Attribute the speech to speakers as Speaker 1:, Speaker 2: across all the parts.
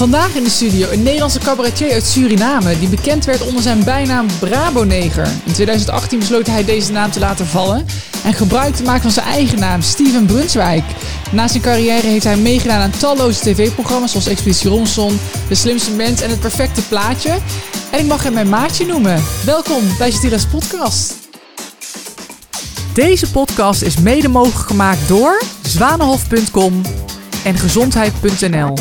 Speaker 1: Vandaag in de studio een Nederlandse cabaretier uit Suriname die bekend werd onder zijn bijnaam Brabo-neger. In 2018 besloot hij deze naam te laten vallen en gebruik te maken van zijn eigen naam, Steven Brunswijk. Na zijn carrière heeft hij meegedaan aan talloze tv-programma's zoals Expeditie Ronson, De Slimste Mens en Het Perfecte Plaatje. En ik mag hem mijn maatje noemen. Welkom bij Stira's podcast. Deze podcast is mede mogelijk gemaakt door zwanenhof.com en gezondheid.nl.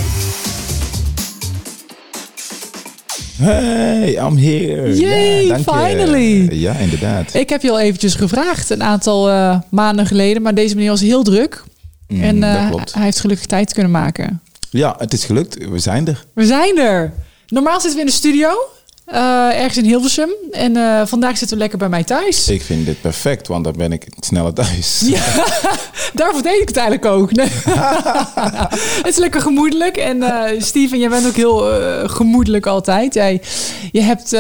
Speaker 2: Hey, I'm here.
Speaker 1: Yay,
Speaker 2: ja, dank je.
Speaker 1: finally.
Speaker 2: Ja, inderdaad.
Speaker 1: Ik heb je al eventjes gevraagd een aantal eh, maanden geleden, maar deze meneer was heel druk.
Speaker 2: Mm,
Speaker 1: en eh, hij heeft gelukkig tijd kunnen maken.
Speaker 2: Ja, het is gelukt. We zijn er.
Speaker 1: We zijn er. Normaal zitten we in de studio, eh, ergens in Hilversum. En eh, vandaag zitten we lekker bij mij thuis.
Speaker 2: Ik vind dit perfect, want dan ben ik sneller thuis.
Speaker 1: Ja, daarvoor deed ik het eigenlijk ook. Nee. het is lekker gemoedelijk. En eh Steven, jij bent ook heel gemoedelijk altijd. Jij, je hebt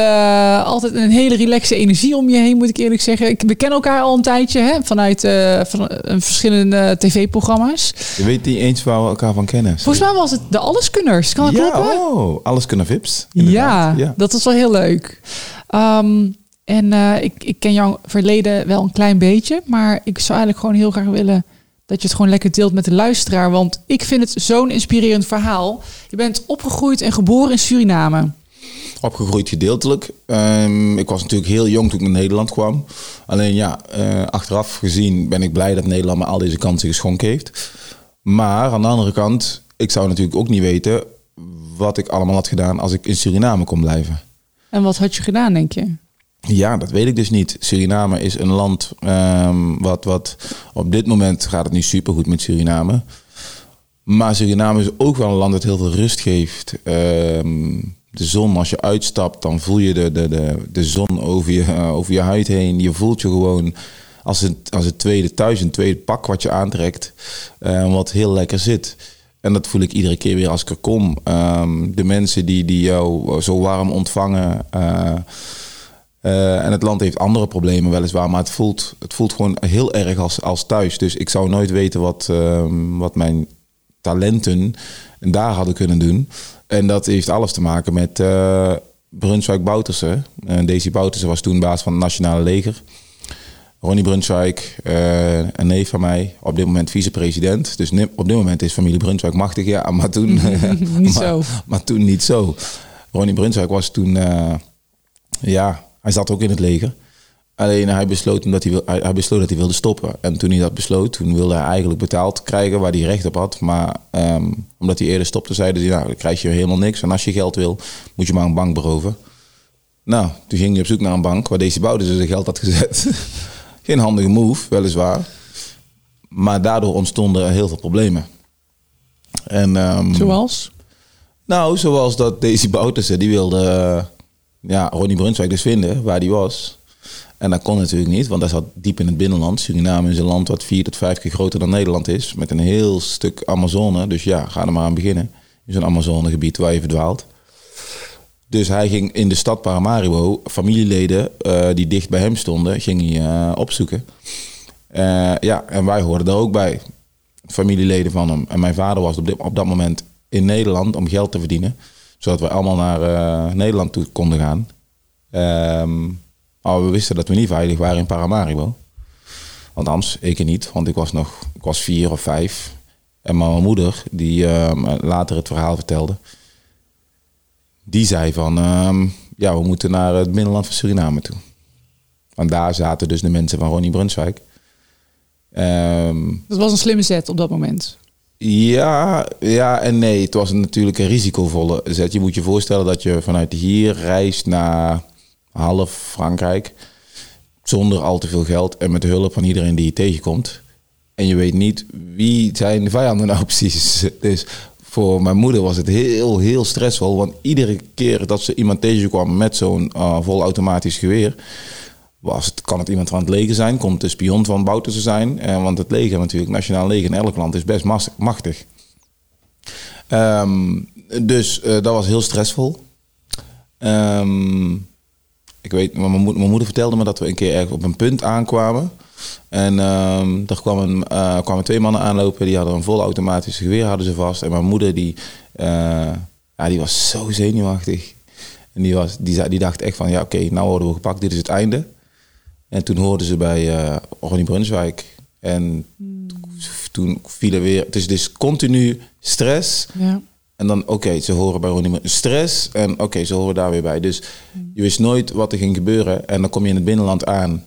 Speaker 1: altijd een hele relaxe energie om je heen, moet ik eerlijk zeggen. Ik, we kennen elkaar al een tijdje hè, vanuit van, verschillende tv-programma's.
Speaker 2: Je weet niet eens waar we elkaar van kennen.
Speaker 1: Volgens mij was het de Alleskunners. Kan dat
Speaker 2: ja,
Speaker 1: kloppen?
Speaker 2: oh, alles kunnen vips.
Speaker 1: Ja,
Speaker 2: ja.
Speaker 1: dat was wel heel leuk. Ehm, en eh, ik, ik ken jouw verleden wel een klein beetje, maar ik zou eigenlijk gewoon heel graag willen dat je het gewoon lekker deelt met de luisteraar, want ik vind het zo'n inspirerend verhaal. Je bent opgegroeid en geboren in Suriname.
Speaker 2: Opgegroeid gedeeltelijk. Ehm, ik was natuurlijk heel jong toen ik naar Nederland kwam. Alleen ja, eh, achteraf gezien ben ik blij dat Nederland me al deze kansen geschonken heeft. Maar aan de andere kant, ik zou natuurlijk ook niet weten wat ik allemaal had gedaan als ik in Suriname kon blijven.
Speaker 1: En wat had je gedaan, denk je?
Speaker 2: Ja, dat weet ik dus niet. Suriname is een land ehm, wat, wat op dit moment gaat het niet supergoed met Suriname. Maar Suriname is ook wel een land dat heel veel rust geeft. Ehm, de zon, als je uitstapt, dan voel je de, de, de, de zon over je, eh, over je huid heen. Je voelt je gewoon als een, als een tweede thuis, een tweede pak wat je aantrekt. eh, wat heel lekker zit. En dat voel ik iedere keer weer als ik er kom. Ehm, de mensen die, die jou zo warm ontvangen. eh, eh, en het land heeft andere problemen weliswaar, maar het voelt, het voelt gewoon heel erg als, als thuis. Dus ik zou nooit weten wat, ehm, wat mijn talenten daar hadden kunnen doen. En dat heeft alles te maken met eh Brunswijk Boutersen. En Daisy Boutersen was toen baas van het Nationale Leger. Ronnie Brunswijk, eh, een neef van mij, op dit moment vicepresident. Dus op dit moment is familie Brunswijk machtig, ja, maar toen,
Speaker 1: Niet
Speaker 2: maar,
Speaker 1: zo.
Speaker 2: maar toen niet zo. Ronnie Brunswijk was toen, eh, ja, hij zat ook in het leger. Alleen hij besloot, omdat hij, wil, hij, besloot dat hij wilde stoppen. En toen hij dat besloot, toen wilde hij eigenlijk betaald krijgen waar hij recht op had. Maar ehm, omdat hij eerder stopte, zeiden hij, nou, dan krijg je helemaal niks. En als je geld wil, moet je maar een bank beroven. Nou, toen ging hij op zoek naar een bank waar deze bouwde zijn geld had gezet. Geen handige move, weliswaar. Maar daardoor ontstonden er heel veel problemen. En, ehm,
Speaker 1: Zoals?
Speaker 2: nou, zoals dat Daisy Boutersen, die wilde eh, ja, Ronnie Brunswijk dus vinden waar die was. En dat kon natuurlijk niet, want dat zat diep in het binnenland. Suriname is een land wat vier tot vijf keer groter dan Nederland is. Met een heel stuk Amazone. Dus ja, ga er maar aan beginnen. In zo'n Amazonegebied waar je verdwaalt. Dus hij ging in de stad Paramaribo familieleden eh, die dicht bij hem stonden, ging hij eh, opzoeken. Eh, ja, en wij hoorden daar ook bij. Familieleden van hem. En mijn vader was op, op dat moment in Nederland om geld te verdienen. Zodat we allemaal naar Nederland toe konden gaan. Ehm, maar we wisten dat we niet veilig waren in Paramaribo. Althans, ik niet, want ik was nog ik was vier of vijf. En mijn moeder, die later het verhaal vertelde, die zei van, ehm, ja, we moeten naar het binnenland van Suriname toe. Want daar zaten dus de mensen van Ronnie Brunswijk. Ehm,
Speaker 1: Dat was een slimme zet op dat moment.
Speaker 2: ja, ja en nee. Het was natuurlijk een risicovolle zet. Je moet je voorstellen dat je vanuit hier reist naar half Frankrijk. Zonder al te veel geld en met de hulp van iedereen die je tegenkomt. En je weet niet wie zijn de vijanden nou precies. Dus voor mijn moeder was het heel, heel stressvol. Want iedere keer dat ze iemand tegenkwam met zo'n uh, volautomatisch geweer... Was het, kan het iemand van het leger zijn, kon het de spion van Bouterse zijn. Eh, want het leger natuurlijk, nationaal leger in elk land, is best machtig. Ehm, dus eh, dat was heel stressvol. Ehm, ik weet, mijn, mijn moeder vertelde me dat we een keer ergens op een punt aankwamen. En ehm er kwamen, eh, kwamen twee mannen aanlopen, die hadden een vol automatische geweer hadden ze vast. En mijn moeder die, eh, Ja, die was zo zenuwachtig. En die, was, die, dacht echt van, ja oké, nou worden we gepakt, dit is het einde. En toen hoorden ze bij eh Ronnie Brunswijk. En toen viel er weer... Het is dus continu stress.
Speaker 1: Ja.
Speaker 2: En dan, oké, ze horen bij Ronnie stress. En oké, ze horen daar weer bij. Dus je wist nooit wat er ging gebeuren. En dan kom je in het binnenland aan.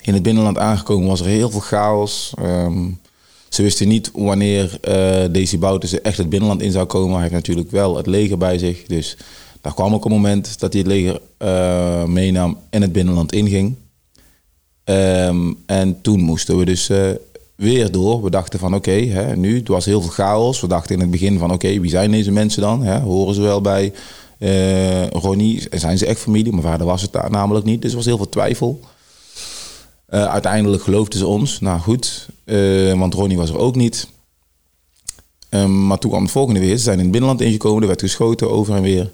Speaker 2: In het binnenland aangekomen was er heel veel chaos. Ehm, ze wisten niet wanneer eh Daisy Bouten echt het binnenland in zou komen. Hij heeft natuurlijk wel het leger bij zich. Dus daar kwam ook een moment dat hij het leger eh, meenam en het binnenland inging. Ehm, en toen moesten we dus eh, weer door. We dachten van oké, nu, het was heel veel chaos. We dachten in het begin van oké, wie zijn deze mensen dan? Horen ze wel bij eh, Ronnie? Zijn ze echt familie? Mijn vader was het daar namelijk niet, dus er was heel veel twijfel. Eh, uiteindelijk geloofden ze ons. Nou goed, eh, want Ronnie was er ook niet. Ehm, maar toen kwam het volgende weer. Ze zijn in het binnenland ingekomen. Er werd geschoten over en weer.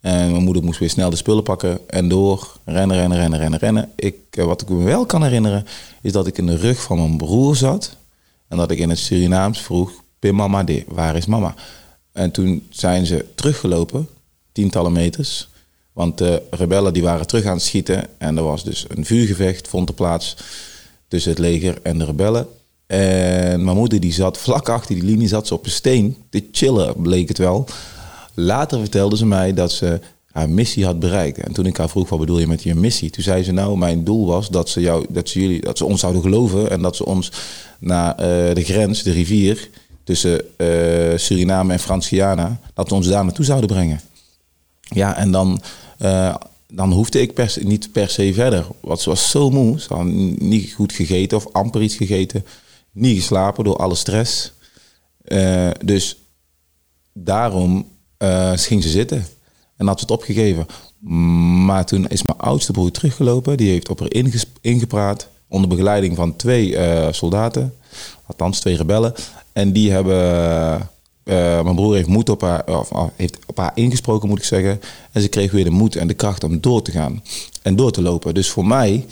Speaker 2: En mijn moeder moest weer snel de spullen pakken en door. Rennen, rennen, rennen, rennen, rennen. Ik, eh, wat ik me wel kan herinneren, is dat ik in de rug van mijn broer zat. En dat ik in het Surinaams vroeg, Pim mama de, waar is mama? En toen zijn ze teruggelopen, tientallen meters. Want de rebellen die waren terug aan het schieten. En er was dus een vuurgevecht, vond er plaats tussen het leger en de rebellen. En mijn moeder die zat vlak achter die linie, zat ze op een steen te chillen, bleek het wel. Later vertelde ze mij dat ze haar missie had bereikt. En toen ik haar vroeg, wat bedoel je met je missie? Toen zei ze, nou, mijn doel was dat ze, jou, dat ze, jullie, dat ze ons zouden geloven... en dat ze ons naar eh, de grens, de rivier... tussen eh, Suriname en Frans-Guyana... dat we ons daar naartoe zouden brengen. Ja, en dan, eh, dan hoefde ik niet per se verder. Want ze was zo moe. Ze had niet goed gegeten of amper iets gegeten. Niet geslapen door alle stress. Eh, dus daarom eh, ging ze zitten. En had ze het opgegeven. Maar toen is mijn oudste broer teruggelopen. Die heeft op haar ingepraat. Onder begeleiding van twee soldaten. Althans, twee rebellen. En die hebben... eh, mijn broer heeft, moed op haar, of, of, heeft op haar ingesproken, moet ik zeggen. En ze kreeg weer de moed en de kracht om door te gaan. En door te lopen. Dus voor mij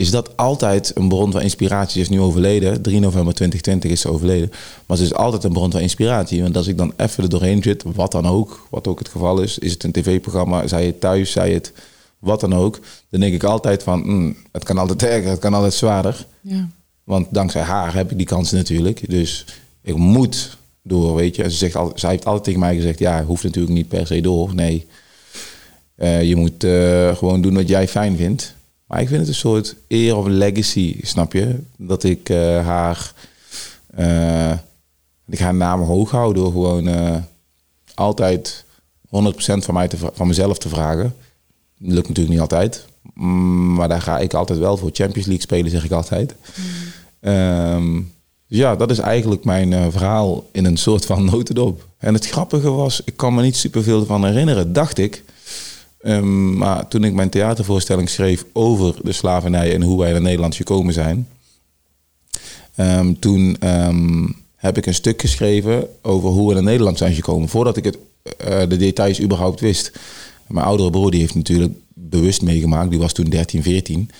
Speaker 2: is dat altijd een bron van inspiratie. Ze is nu overleden. 3 november 2020 is ze overleden. Maar ze is altijd een bron van inspiratie. Want als ik dan even er doorheen zit, wat dan ook, wat ook het geval is, is het een tv-programma, zij het thuis, zij het wat dan ook, dan denk ik altijd van, mm, het kan altijd erger, het kan altijd zwaarder.
Speaker 1: Ja.
Speaker 2: Want dankzij haar heb ik die kansen natuurlijk. Dus ik moet door, weet je. En ze zegt al, zij heeft altijd tegen mij gezegd, ja, hoeft natuurlijk niet per se door. Nee, Eh, je moet eh, gewoon doen wat jij fijn vindt. Maar ik vind het een soort eer of legacy, snap je? Dat ik eh, haar, ik haar naam hoog hou door gewoon altijd 100% van, mij te, van mezelf te vragen. Dat lukt natuurlijk niet altijd. Mm, Maar daar ga ik altijd wel voor. Champions League spelen, zeg ik altijd. Ehm, dus ja, dat is eigenlijk mijn eh, verhaal in een soort van notendop. En het grappige was, ik kan me niet superveel van herinneren, dacht ik. Ehm, maar toen ik mijn theatervoorstelling schreef over de slavernij en hoe wij naar Nederland gekomen zijn, ehm, toen ehm, heb ik een stuk geschreven over hoe we naar Nederland zijn gekomen, voordat ik het, eh, de details überhaupt wist. Mijn oudere broer die heeft natuurlijk bewust meegemaakt, die was toen 13, 14.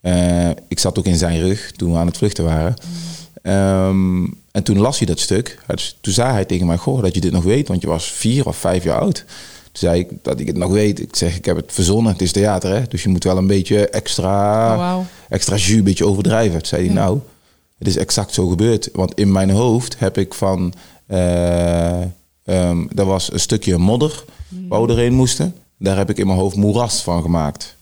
Speaker 2: Eh, ik zat ook in zijn rug toen we aan het vluchten waren. Ehm, en toen las hij dat stuk. Dus toen zei hij tegen mij, goh, dat je dit nog weet, want je was vier of vijf jaar oud. Toen zei ik dat ik het nog weet. Ik zeg, ik heb het verzonnen, het is theater, hè? dus je moet wel een beetje extra,
Speaker 1: Oh,
Speaker 2: extra jus, een beetje overdrijven. Toen zei hij, nou, het is exact zo gebeurd. Want in mijn hoofd heb ik van, er was een stukje modder waar we doorheen moesten. Daar heb ik in mijn hoofd moeras van gemaakt.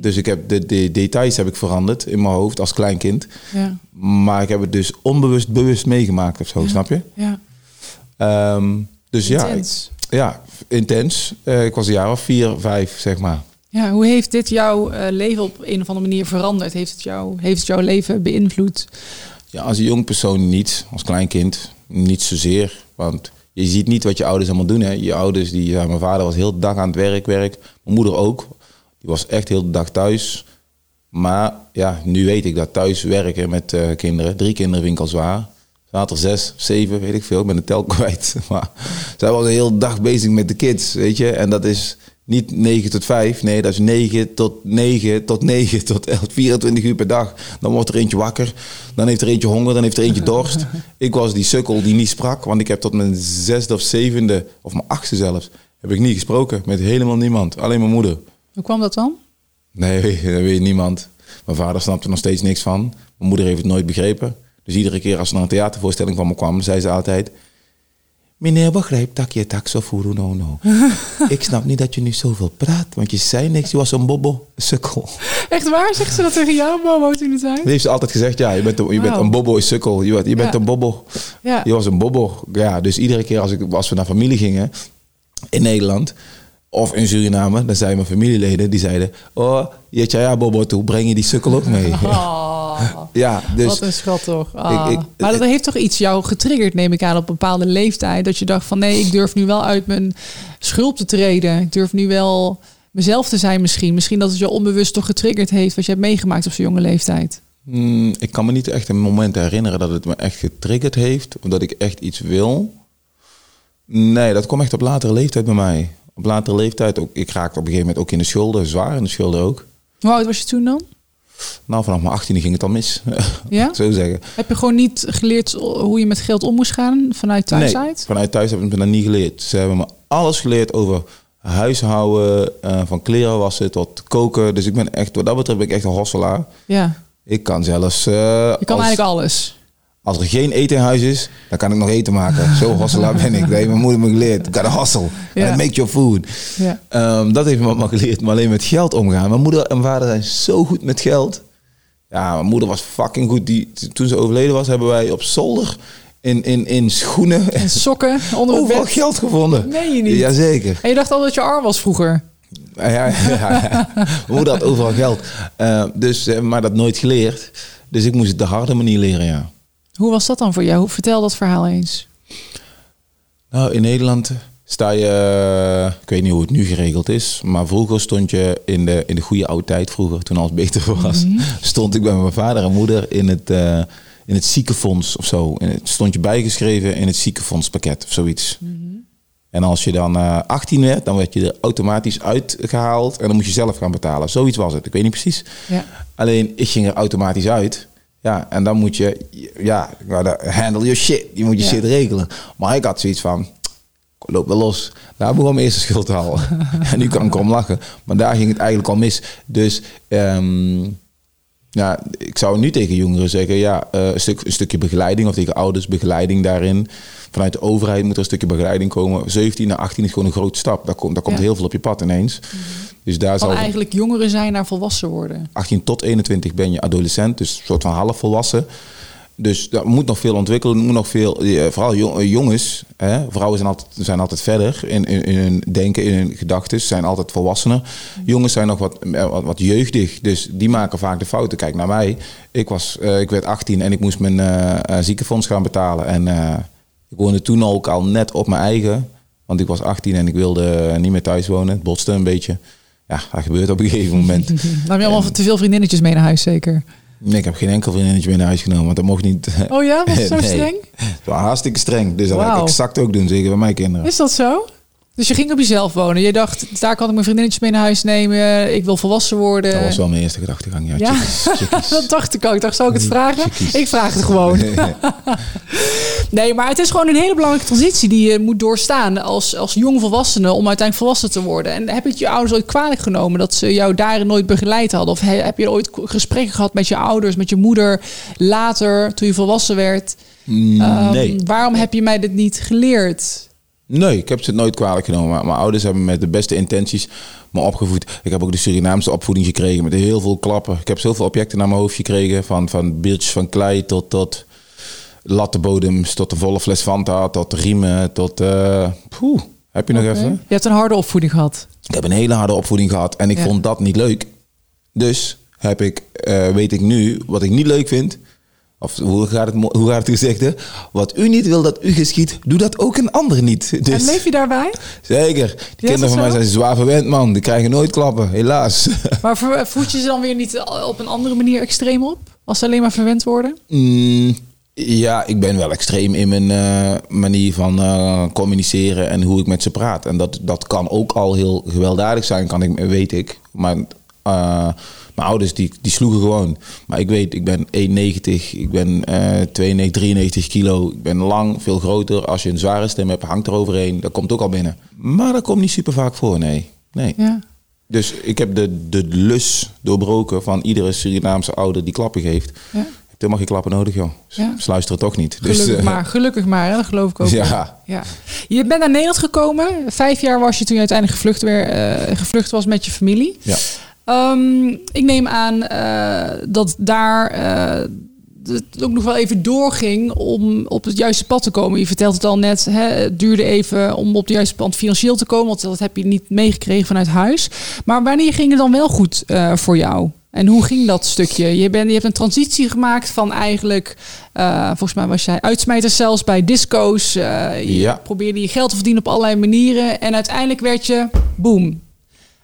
Speaker 2: Dus ik heb de, de details heb ik veranderd in mijn hoofd als klein kind.
Speaker 1: Ja.
Speaker 2: Maar ik heb het dus onbewust bewust meegemaakt of zo, snap je?
Speaker 1: Ja.
Speaker 2: Ehm, dus ja,
Speaker 1: Intens.
Speaker 2: ja, intens. Eh, ik was een jaar of vier, vijf, zeg maar.
Speaker 1: Ja, hoe heeft dit jouw eh, leven op een of andere manier veranderd? Heeft het, jou, heeft het jouw leven beïnvloed?
Speaker 2: Ja, als een jong persoon niet, als klein kind, niet zozeer. Want je ziet niet wat je ouders allemaal doen. Hè. Je ouders, die, ja, mijn vader was heel de dag aan het werk, werk. Mijn moeder ook. Die was echt heel de dag thuis. Maar ja, nu weet ik dat thuis werken met eh, kinderen, drie kinderen vind ik al zwaar. Zaten er zes, zeven, weet ik veel. Ik ben de tel kwijt. Maar zij was de hele dag bezig met de kids, weet je. En dat is Niet 9 tot 5, nee, dat is 9 tot 9 tot 9 tot 11, 24 uur per dag. Dan wordt er eentje wakker, dan heeft er eentje honger, dan heeft er eentje dorst. ik was die sukkel die niet sprak, want ik heb tot mijn zesde of zevende, of mijn achtste zelfs, heb ik niet gesproken met helemaal niemand. Alleen mijn moeder.
Speaker 1: Hoe kwam dat dan?
Speaker 2: Nee, dat weet niemand. Mijn vader snapte er nog steeds niks van. Mijn moeder heeft het nooit begrepen. Dus iedere keer als er naar een theatervoorstelling van me kwam, zei ze altijd... Meneer begrijpt dat je tak zo voeren, no, no. Ik snap niet dat je nu zoveel praat, want je zei niks. Je was een bobo, sukkel.
Speaker 1: Echt waar? Zegt ze dat tegen jou, Bobo, toen het zijn?
Speaker 2: Die heeft ze altijd gezegd, ja, je bent een, je bent een bobo, sukkel. Je, bent- je bent
Speaker 1: Ja.
Speaker 2: een bobo.
Speaker 1: Ja.
Speaker 2: Je was een bobo. Ja, dus iedere keer als, ik, als we naar familie gingen in Nederland of in Suriname, dan zeiden mijn familieleden, die zeiden... Oh, je ja bobo toe, breng je die sukkel ook mee.
Speaker 1: Oh,
Speaker 2: Ja, dus...
Speaker 1: wat een schat toch. Ah.
Speaker 2: Ik- ik-
Speaker 1: maar dat heeft toch iets jou getriggerd, neem ik aan, op een bepaalde leeftijd. Dat je dacht van nee, ik durf nu wel uit mijn schulp te treden. Ik durf nu wel mezelf te zijn misschien. Misschien dat het je onbewust toch getriggerd heeft wat je hebt meegemaakt op zo'n jonge leeftijd.
Speaker 2: Mm, ik kan me niet echt een moment herinneren dat het me echt getriggerd heeft. Of dat ik echt iets wil. Nee, dat kwam echt op latere leeftijd bij mij. Op latere leeftijd ook. Ik raakte op een gegeven moment ook in de schulden. Zwaar in de schulden ook.
Speaker 1: Hoe oud was je toen dan?
Speaker 2: Nou, vanaf mijn 18e ging het al mis.
Speaker 1: Ja?
Speaker 2: Zo zeggen.
Speaker 1: Heb je gewoon niet geleerd hoe je met geld om moest gaan vanuit thuis
Speaker 2: nee,
Speaker 1: uit?
Speaker 2: vanuit thuis hebben ze me dat niet geleerd. Ze hebben me alles geleerd over huishouden. eh, van kleren wassen tot koken. Dus ik ben echt, wat dat betreft ben ik echt een hosselaar.
Speaker 1: Ja,
Speaker 2: Ik kan zelfs... eh,
Speaker 1: je kan
Speaker 2: als-
Speaker 1: eigenlijk alles.
Speaker 2: Als er geen eten in huis is, dan kan ik nog eten maken. Zo hosselaar ben ik. Dat heeft mijn moeder me geleerd. Ik kan hassel. Make your food.
Speaker 1: Ja.
Speaker 2: Ehm, dat heeft me maar geleerd. Maar alleen met geld omgaan. Mijn moeder en vader zijn zo goed met geld. Ja, mijn moeder was fucking goed. Die, toen ze overleden was, hebben wij op zolder in, in, in schoenen
Speaker 1: En sokken onder het
Speaker 2: overal
Speaker 1: bed.
Speaker 2: geld gevonden.
Speaker 1: Meen je niet?
Speaker 2: Jazeker.
Speaker 1: En je dacht al dat je arm was vroeger.
Speaker 2: Ja, ja, ja, moeder had overal geld. Eh, dus hebben mij dat nooit geleerd. Dus ik moest het de harde manier leren, ja.
Speaker 1: Hoe was dat dan voor jou? Vertel dat verhaal eens.
Speaker 2: Nou, in Nederland sta je, ik weet niet hoe het nu geregeld is, maar vroeger stond je in de, in de goede oude tijd, vroeger toen alles beter was, stond ik bij mijn vader en moeder in het, eh, in het ziekenfonds of zo. En het stond je bijgeschreven in het ziekenfondspakket of zoiets. En als je dan eh 18 werd, dan werd je er automatisch uitgehaald en dan moest je zelf gaan betalen. Zoiets was het. Ik weet niet precies.
Speaker 1: Ja.
Speaker 2: Alleen ik ging er automatisch uit. Ja, en dan moet je, ja, nou, handle your shit. Je moet je
Speaker 1: Ja.
Speaker 2: shit regelen. Maar ik had zoiets van, loop wel los. Daar begon mijn eerste schuld te halen. en nu kan ik erom lachen. Maar daar ging het eigenlijk al mis. Dus ehm, ja, ik zou nu tegen jongeren zeggen, ja, eh, een, stuk, een stukje begeleiding of tegen ouders begeleiding daarin. Vanuit de overheid moet er een stukje begeleiding komen. 17 naar 18 is gewoon een grote stap. Daar komt, daar komt
Speaker 1: Ja.
Speaker 2: heel veel op je pad ineens. Dus daar zal
Speaker 1: eigenlijk jongeren zijn naar volwassen worden.
Speaker 2: 18 tot 21 ben je adolescent, dus een soort van half volwassen. Dus daar moet nog veel ontwikkelen, moet nog veel, eh, vooral eh, jongens, hè, vrouwen zijn altijd, zijn altijd verder in, in, in hun denken, in hun gedachten, zijn altijd volwassener. Jongens zijn nog wat, eh, wat, wat jeugdig, dus die maken vaak de fouten. Kijk naar mij, ik, was, ik werd 18 en ik moest mijn ziekenfonds gaan betalen. En ik woonde toen ook al net op mijn eigen, want ik was 18 en ik wilde niet meer thuis wonen. Het botste een beetje. Ja, dat gebeurt op een gegeven moment.
Speaker 1: Dan heb je allemaal te veel vriendinnetjes mee naar huis zeker.
Speaker 2: Nee, ik heb geen enkel vriendinnetje meer naar huis genomen, want dat mocht niet.
Speaker 1: Oh ja, was het zo
Speaker 2: Nee.
Speaker 1: streng?
Speaker 2: Het was hartstikke streng. Dus dat ga
Speaker 1: Wauw.
Speaker 2: ik exact ook doen, zeker bij mijn kinderen.
Speaker 1: Is dat zo? Dus je ging op jezelf wonen. Je dacht, daar kan ik mijn vriendinnetjes mee naar huis nemen. Ik wil volwassen worden.
Speaker 2: Dat was wel mijn eerste gedachtegang. Ja,
Speaker 1: Ja.
Speaker 2: chickies, chickies.
Speaker 1: Dat dacht ik ook. Ik dacht, zou ik het vragen?
Speaker 2: chickies.
Speaker 1: Ik vraag het gewoon. Nee, maar het is gewoon een hele belangrijke transitie die je moet doorstaan als, als jong volwassene om uiteindelijk volwassen te worden. En heb je het je ouders ooit kwalijk genomen dat ze jou daarin nooit begeleid hadden? Of he- heb je ooit gesprekken gehad met je ouders, met je moeder later, toen je volwassen werd?
Speaker 2: Mm,
Speaker 1: Ehm,
Speaker 2: nee.
Speaker 1: Waarom heb je mij dit niet geleerd?
Speaker 2: Nee, ik heb ze nooit kwalijk genomen. Mijn ouders hebben met de beste intenties me opgevoed. Ik heb ook de Surinaamse opvoeding gekregen met heel veel klappen. Ik heb zoveel objecten naar mijn hoofd gekregen. Van, van beeldjes van klei tot, tot lattenbodems, tot de volle fles Fanta, tot riemen, tot... poeh, heb je nog even?
Speaker 1: Je hebt een harde opvoeding gehad.
Speaker 2: Ik heb een hele harde opvoeding gehad en ik
Speaker 1: Ja.
Speaker 2: vond dat niet leuk. Dus heb ik, eh, weet ik nu wat ik niet leuk vind. Of hoe gaat het, hoe gaat het gezegd? hè? Wat u niet wil dat u geschiet, doe dat ook een ander niet.
Speaker 1: En
Speaker 2: Dus,
Speaker 1: leef je daarbij?
Speaker 2: zeker. Die kinderen van mij zijn zwaar verwend, man. Die krijgen nooit klappen, helaas.
Speaker 1: Maar voed je ze dan weer niet op een andere manier extreem op? Als ze alleen maar verwend worden?
Speaker 2: Mm, Ja, ik ben wel extreem in mijn eh, manier van eh, communiceren en hoe ik met ze praat. En dat, dat kan ook al heel gewelddadig zijn, kan ik, weet ik. Maar uh, mijn ouders die, die sloegen gewoon. Maar ik weet, ik ben 1,90, ik ben 92, 93 kilo. Ik ben lang, veel groter. Als je een zware stem hebt, hangt er overheen. Dat komt ook al binnen. Maar dat komt niet super vaak voor, nee. nee.
Speaker 1: Ja.
Speaker 2: Dus ik heb de, de lus doorbroken van iedere Surinaamse ouder die klappen geeft.
Speaker 1: Ja.
Speaker 2: Toen mag je klappen nodig, joh.
Speaker 1: Ja.
Speaker 2: Ze luisteren toch niet. Dus,
Speaker 1: Gelukkig
Speaker 2: eh,
Speaker 1: maar, gelukkig maar, hè? dat geloof ik ook.
Speaker 2: Ja.
Speaker 1: Je bent naar Nederland gekomen. Vijf jaar was je toen je uiteindelijk gevlucht, weer, eh, gevlucht was met je familie.
Speaker 2: Ja.
Speaker 1: Ehm, ik neem aan eh, dat daar eh, het ook nog wel even doorging om op het juiste pad te komen. Je vertelt het al net, hè, het duurde even om op het juiste pad financieel te komen, want dat heb je niet meegekregen vanuit huis. Maar wanneer ging het dan wel goed eh, voor jou? En hoe ging dat stukje? Je, bent, je hebt een transitie gemaakt van eigenlijk, volgens mij was jij uitsmijter zelfs bij disco's. je
Speaker 2: Ja.
Speaker 1: probeerde je geld te verdienen op allerlei manieren. En uiteindelijk werd je, boom,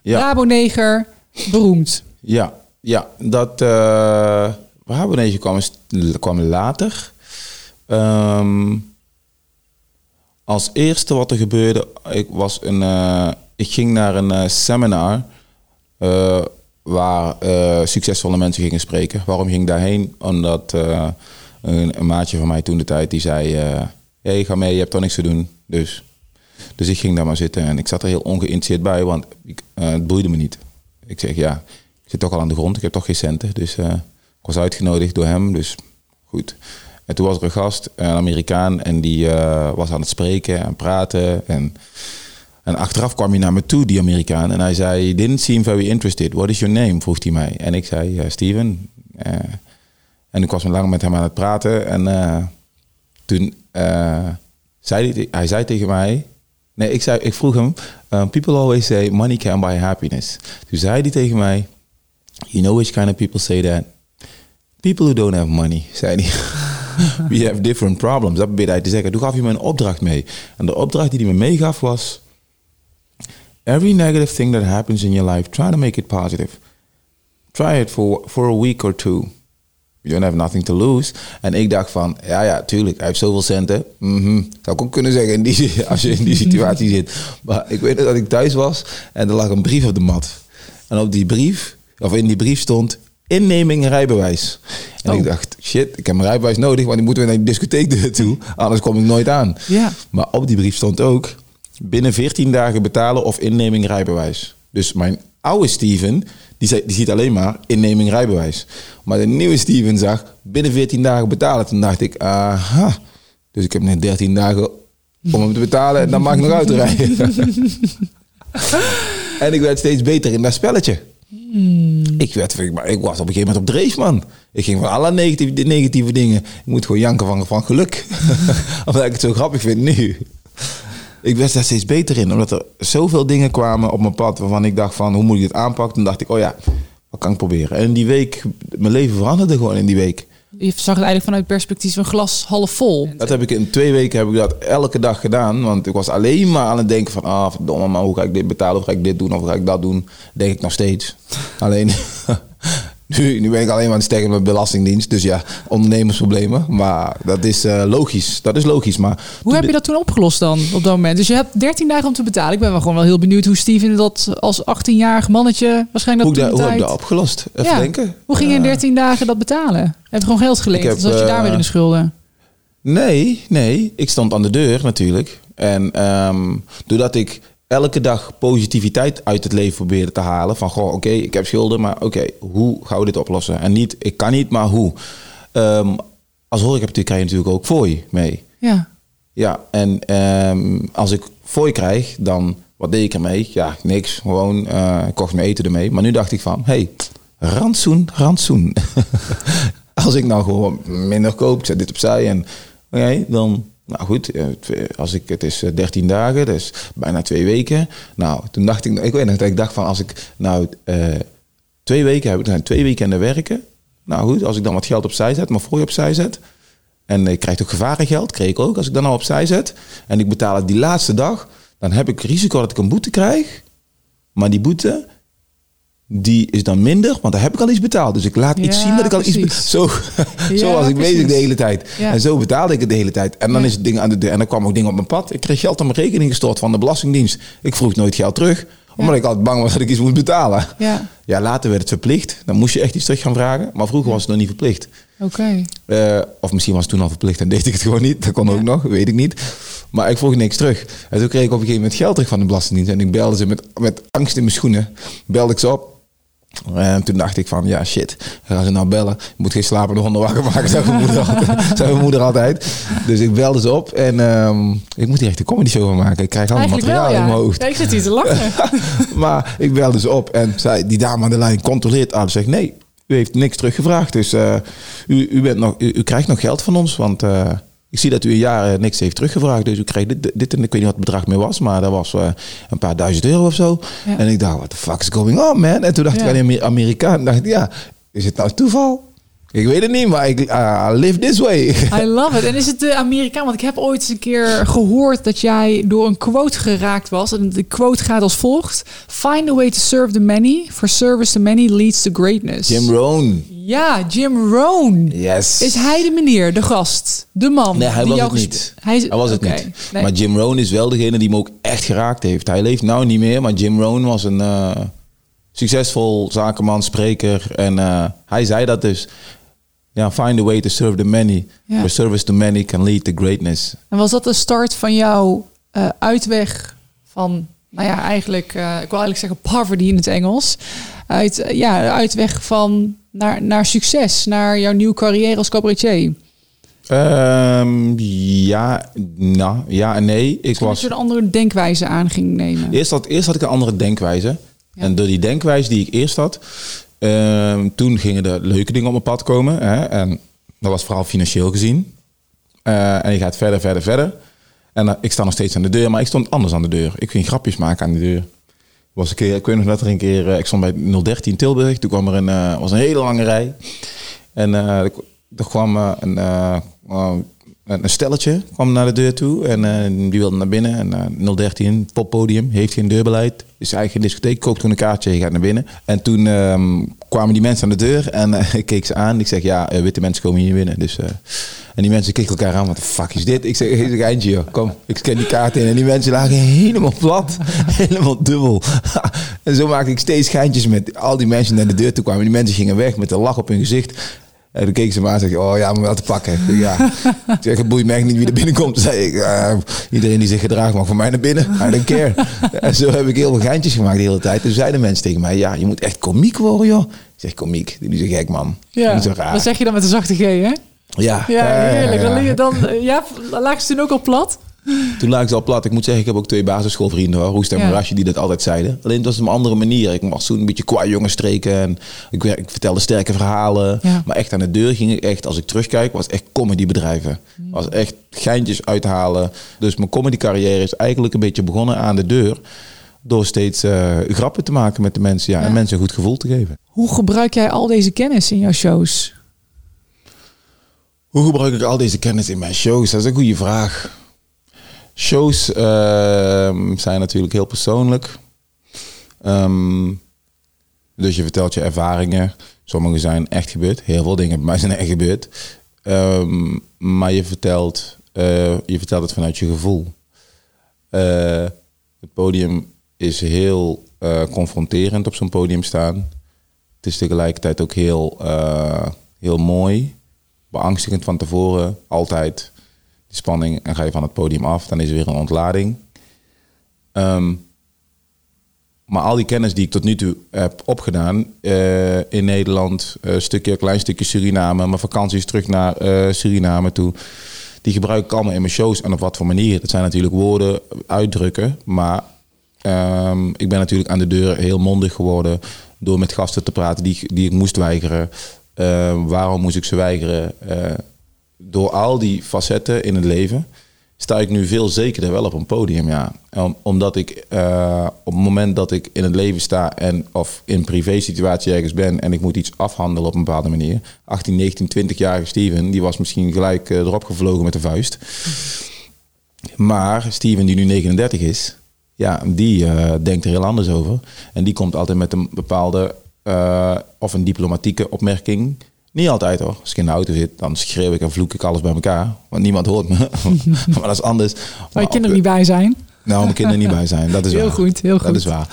Speaker 2: Ja.
Speaker 1: Raboneger, beroemd.
Speaker 2: Ja, ja dat uh, Raboneetje kwam, kwam later. Ehm, als eerste wat er gebeurde, ik, was een, uh, ik ging naar een uh, seminar waar succesvolle mensen gingen spreken. Waarom ging ik daarheen? Omdat een, een, maatje van mij toen de tijd die zei: hey, ga mee, je hebt toch niks te doen. Dus, dus ik ging daar maar zitten en ik zat er heel ongeïnteresseerd bij, want ik, het boeide me niet. Ik zeg ja, ik zit toch al aan de grond, ik heb toch geen centen. Dus uh, ik was uitgenodigd door hem, dus goed. En toen was er een gast, een Amerikaan, en die uh, was aan het spreken en praten. En, en achteraf kwam hij naar me toe, die Amerikaan, en hij zei: didn't seem very interested. What is your name? vroeg hij mij. En ik zei: Steven. en ik was lang met hem aan het praten. En toen zei hij, hij zei tegen mij: Nee, ik, zei, ik vroeg hem, um, people always say money can buy happiness. Toen zei hij tegen mij, you know which kind of people say that? People who don't have money, zei hij. We have different problems. Dat probeerde hij te zeggen. Toen gaf hij me een opdracht mee. En de opdracht die hij me meegaf was, every negative thing that happens in your life, try to make it positive. Try it for, for a week or two. You don't have nothing to lose. En ik dacht van, ja, ja, tuurlijk, hij heeft zoveel centen. Mm Zou ik ook kunnen zeggen in die, als je in die situatie zit. Maar ik weet dat ik thuis was en er lag een brief op de mat. En op die brief, of in die brief stond inneming rijbewijs. En
Speaker 1: Oh.
Speaker 2: ik dacht, shit, ik heb een rijbewijs nodig, want die moeten we naar die discotheek toe. Anders kom ik nooit aan.
Speaker 1: Ja.
Speaker 2: Maar op die brief stond ook binnen 14 dagen betalen of inneming rijbewijs. Dus mijn oude Steven, die, die ziet alleen maar inneming rijbewijs. Maar de nieuwe Steven zag binnen 14 dagen betalen. Toen dacht ik, aha. Dus ik heb net 13 dagen om hem te betalen en dan mag ik nog uitrijden. en ik werd steeds beter in dat spelletje. Ik, werd, maar ik was op een gegeven moment op dreef, man. Ik ging van alle negatieve, negatieve dingen. Ik moet gewoon janken van, van geluk. omdat ik het zo grappig vind nu. Ik werd daar steeds beter in, omdat er zoveel dingen kwamen op mijn pad waarvan ik dacht van, hoe moet ik dit aanpakken? Toen dacht ik, oh ja, wat kan ik proberen? En in die week, mijn leven veranderde gewoon in die week.
Speaker 1: Je zag het eigenlijk vanuit het perspectief van glas half vol.
Speaker 2: Dat heb ik in twee weken heb ik dat elke dag gedaan. Want ik was alleen maar aan het denken van... Ah, verdomme, maar hoe ga ik dit betalen? Of ga ik dit doen? Of ga ik dat doen? Denk ik nog steeds. alleen... nu, nu ben ik alleen maar aan het steken met belastingdienst. Dus ja, ondernemersproblemen. Maar dat is uh, logisch. Dat is logisch. Maar
Speaker 1: hoe heb je dat toen opgelost dan op dat moment? Dus je hebt 13 dagen om te betalen. Ik ben wel gewoon wel heel benieuwd hoe Steven dat als 18-jarig mannetje waarschijnlijk
Speaker 2: hoe,
Speaker 1: dat
Speaker 2: da, hoe heb ik dat opgelost? Even
Speaker 1: ja.
Speaker 2: denken.
Speaker 1: Hoe ging je in 13 dagen dat betalen? Je hebt gewoon geld geleend.
Speaker 2: heb,
Speaker 1: dus je daar weer in de schulden.
Speaker 2: Nee, nee. Ik stond aan de deur natuurlijk. En um, doordat ik elke dag positiviteit uit het leven probeerde te halen. Van, goh, oké, okay, ik heb schulden, maar oké, okay, hoe gaan we dit oplossen? En niet, ik kan niet, maar hoe? Um, als horecabestuur krijg je natuurlijk ook fooi mee.
Speaker 1: Ja.
Speaker 2: Ja, en um, als ik fooi krijg, dan, wat deed ik ermee? Ja, niks. Gewoon, uh, ik kocht mijn eten ermee. Maar nu dacht ik van, hey, rantsoen, rantsoen. als ik nou gewoon minder koop, zet dit opzij en oké, okay, dan nou goed, als ik, het is 13 dagen, dus bijna twee weken. Nou, toen dacht ik, ik weet nog dat ik dacht van als ik nou uh, twee weken heb, dan zijn twee weekenden werken. Nou goed, als ik dan wat geld opzij zet, mijn fooi opzij zet. En ik krijg ook gevarengeld, kreeg ik ook. Als ik dan nou opzij zet en ik betaal het die laatste dag, dan heb ik risico dat ik een boete krijg. Maar die boete, die is dan minder, want daar heb ik al iets betaald. Dus ik laat iets zien dat ik al iets
Speaker 1: precies.
Speaker 2: Zo, zo
Speaker 1: Ja,
Speaker 2: was ik bezig de
Speaker 1: precies.
Speaker 2: hele tijd.
Speaker 1: Ja.
Speaker 2: En zo betaalde ik het de hele tijd. En dan is het ding aan de deur. En dan kwam ook ding op mijn pad. Ik kreeg geld op mijn rekening gestort van de Belastingdienst. Ik vroeg nooit geld terug, omdat ik altijd bang was dat ik iets moest betalen.
Speaker 1: Ja,
Speaker 2: Ja, later werd het verplicht. Dan moest je echt iets terug gaan vragen. Maar vroeger was het nog niet verplicht.
Speaker 1: oké.
Speaker 2: Eh, of misschien was het toen al verplicht en deed ik het gewoon niet. Dat kon ook nog, weet ik niet. Maar ik vroeg niks terug. En toen kreeg ik op een gegeven moment geld terug van de Belastingdienst. En ik belde ze met, met angst in mijn schoenen. Belde ik ze op. En toen dacht ik van, ja shit, gaan ze nou bellen? Ik moet geen slapende honden wakker maken, zei mijn moeder altijd. mijn moeder altijd. Dus ik belde ze op en ehm, ik moet hier echt een comedy show van maken. Ik krijg allemaal materiaal
Speaker 1: wel,
Speaker 2: in
Speaker 1: ja.
Speaker 2: mijn hoofd.
Speaker 1: Ja, ik zit hier te lachen.
Speaker 2: maar ik belde ze op en zei, die dame aan de lijn controleert alles. Zegt, nee, u heeft niks teruggevraagd. Dus eh, u, u, bent nog, u, u krijgt nog geld van ons. Want eh, ik zie dat u een jaar eh, niks heeft teruggevraagd. Dus u krijgt dit, dit en ik weet niet wat het bedrag meer was. Maar dat was eh, een paar duizend euro of zo.
Speaker 1: Ja.
Speaker 2: En ik dacht, what the fuck is going on, man? En toen dacht
Speaker 1: Ja.
Speaker 2: ik aan die Amer- Amerikaan. En dacht ja, is het nou toeval? Ik weet het niet, maar ik I live this way.
Speaker 1: I love it. En is het de Amerikaan? Want ik heb ooit eens een keer gehoord dat jij door een quote geraakt was. En de quote gaat als volgt: Find a way to serve the many, for service to many leads to greatness.
Speaker 2: Jim Rohn.
Speaker 1: Ja, Jim Rohn.
Speaker 2: Yes.
Speaker 1: Is hij de meneer, de gast, de man?
Speaker 2: Nee, hij
Speaker 1: die
Speaker 2: was het niet.
Speaker 1: Hij, is-
Speaker 2: Hij was het niet.
Speaker 1: Nee.
Speaker 2: Maar Jim Rohn is wel degene die me ook echt geraakt heeft. Hij leeft nou niet meer, maar Jim Rohn was een eh, succesvol zakenman, spreker. En eh, hij zei dat dus. Ja, find a way to serve the many.
Speaker 1: Ja.
Speaker 2: For service to many can lead to greatness.
Speaker 1: En was dat de start van jouw eh, uitweg van, nou ja, eigenlijk, eh, ik wil eigenlijk zeggen poverty in het Engels. Uit, ja, uitweg van naar, naar succes, naar jouw nieuwe carrière als cabaretier.
Speaker 2: Ehm, ja, nou, ja en nee. Ik was,
Speaker 1: je een andere denkwijze aan ging nemen.
Speaker 2: eerst, had, eerst had ik een andere denkwijze. En door die denkwijze die ik eerst had, ehm, toen gingen er leuke dingen op mijn pad komen. Hè? En dat was vooral financieel gezien. Eh, en je gaat verder, verder, verder. En eh, ik sta nog steeds aan de deur, maar ik stond anders aan de deur. Ik ging grapjes maken aan de deur. Was een keer, ik weet nog er een keer, eh, ik stond bij 013 Tilburg. Toen kwam er een, eh, was een hele lange rij. En eh, er- kwam een, een stelletje kwam naar de deur toe. En eh, die wilde naar binnen. En eh 013, poppodium, heeft geen deurbeleid. Is eigen discotheek, koopt gewoon een kaartje, je gaat naar binnen. En toen ehm, kwamen die mensen aan de deur en eh, ik keek ze aan. Ik zeg, ja, eh, witte mensen komen hier binnen. Dus, eh, en die mensen keken elkaar aan, wat de fuck is dit? Ik zeg, een geintje joh, kom. Ik scan die kaart in en die mensen lagen helemaal plat. helemaal dubbel. en zo maakte ik steeds geintjes met al die mensen naar de deur toe kwamen. Die mensen gingen weg met een lach op hun gezicht. En toen keek ze me aan en zei oh ja, maar wel te pakken. Ja. Ik zeg, het boeit me echt niet wie er binnenkomt. Toen zei ik, "Eh, iedereen die zich gedraagt mag voor mij naar binnen. I don't care. en zo heb ik heel veel geintjes gemaakt de hele tijd. Toen zeiden mensen tegen mij, ja, je moet echt komiek worden, joh. Ik zeg, komiek? Die is een gek, man.
Speaker 1: Ja,
Speaker 2: Niet zo raar.
Speaker 1: dat zeg je dan met een zachte G, hè?
Speaker 2: Ja,
Speaker 1: Ja, heerlijk.
Speaker 2: ja,
Speaker 1: Dan,
Speaker 2: ja.
Speaker 1: je dan, eh, ja, lagen ze toen ook al plat?
Speaker 2: Toen lag ik ze al plat. Ik moet zeggen, ik heb ook twee basisschoolvrienden, hoor, Roest en
Speaker 1: Ja.
Speaker 2: Marasje, die dat altijd zeiden. Alleen het was op een andere manier. Ik was toen een beetje qua jongen streken en ik, ik vertelde sterke verhalen.
Speaker 1: Ja.
Speaker 2: Maar echt aan de deur ging ik echt, als ik terugkijk, was echt comedybedrijven. Was echt geintjes uithalen. Dus mijn comedy carrière is eigenlijk een beetje begonnen aan de deur. Door steeds eh, grappen te maken met de mensen ja,
Speaker 1: Ja.
Speaker 2: en mensen een goed gevoel te geven.
Speaker 1: Hoe gebruik jij al deze kennis in jouw shows?
Speaker 2: Hoe gebruik ik al deze kennis in mijn shows? Dat is een goede vraag. Shows ehm, zijn natuurlijk heel persoonlijk. Ehm, dus je vertelt je ervaringen. Sommige zijn echt gebeurd. Heel veel dingen bij mij zijn echt gebeurd. Ehm, maar je vertelt, eh, je vertelt het vanuit je gevoel. Eh, het podium is heel eh, confronterend op zo'n podium staan. Het is tegelijkertijd ook heel, heel mooi. Beangstigend van tevoren. Altijd spanning. En ga je van het podium af, dan is er weer een ontlading. Ehm, maar al die kennis die ik tot nu toe heb opgedaan eh, in Nederland, een stukje, klein stukje Suriname, mijn vakanties terug naar eh, Suriname toe, die gebruik ik allemaal in mijn shows. En op wat voor manier? Dat zijn natuurlijk woorden, uitdrukken, maar ehm, ik ben natuurlijk aan de deur heel mondig geworden door met gasten te praten die, die ik moest weigeren. Eh, waarom moest ik ze weigeren? Door al die facetten in het leven sta ik nu veel zekerder wel op een podium. Ja. Om- omdat ik eh, op het moment dat ik in het leven sta en of in privé situatie ergens ben en ik moet iets afhandelen op een bepaalde manier. 18, 19, 20-jarige Steven, die was misschien gelijk eh, erop gevlogen met de vuist. Maar Steven, die nu 39 is, Ja, die eh, denkt er heel anders over. En die komt altijd met een bepaalde of een diplomatieke opmerking. Niet altijd hoor. Als ik in de auto zit, dan schreeuw ik en vloek ik alles bij elkaar. Want niemand hoort me. maar dat is anders.
Speaker 1: Waar je kinderen niet bij zijn.
Speaker 2: Nou, mijn kinderen niet bij zijn. Dat is
Speaker 1: Heel
Speaker 2: waar.
Speaker 1: goed, heel goed.
Speaker 2: Dat is waar.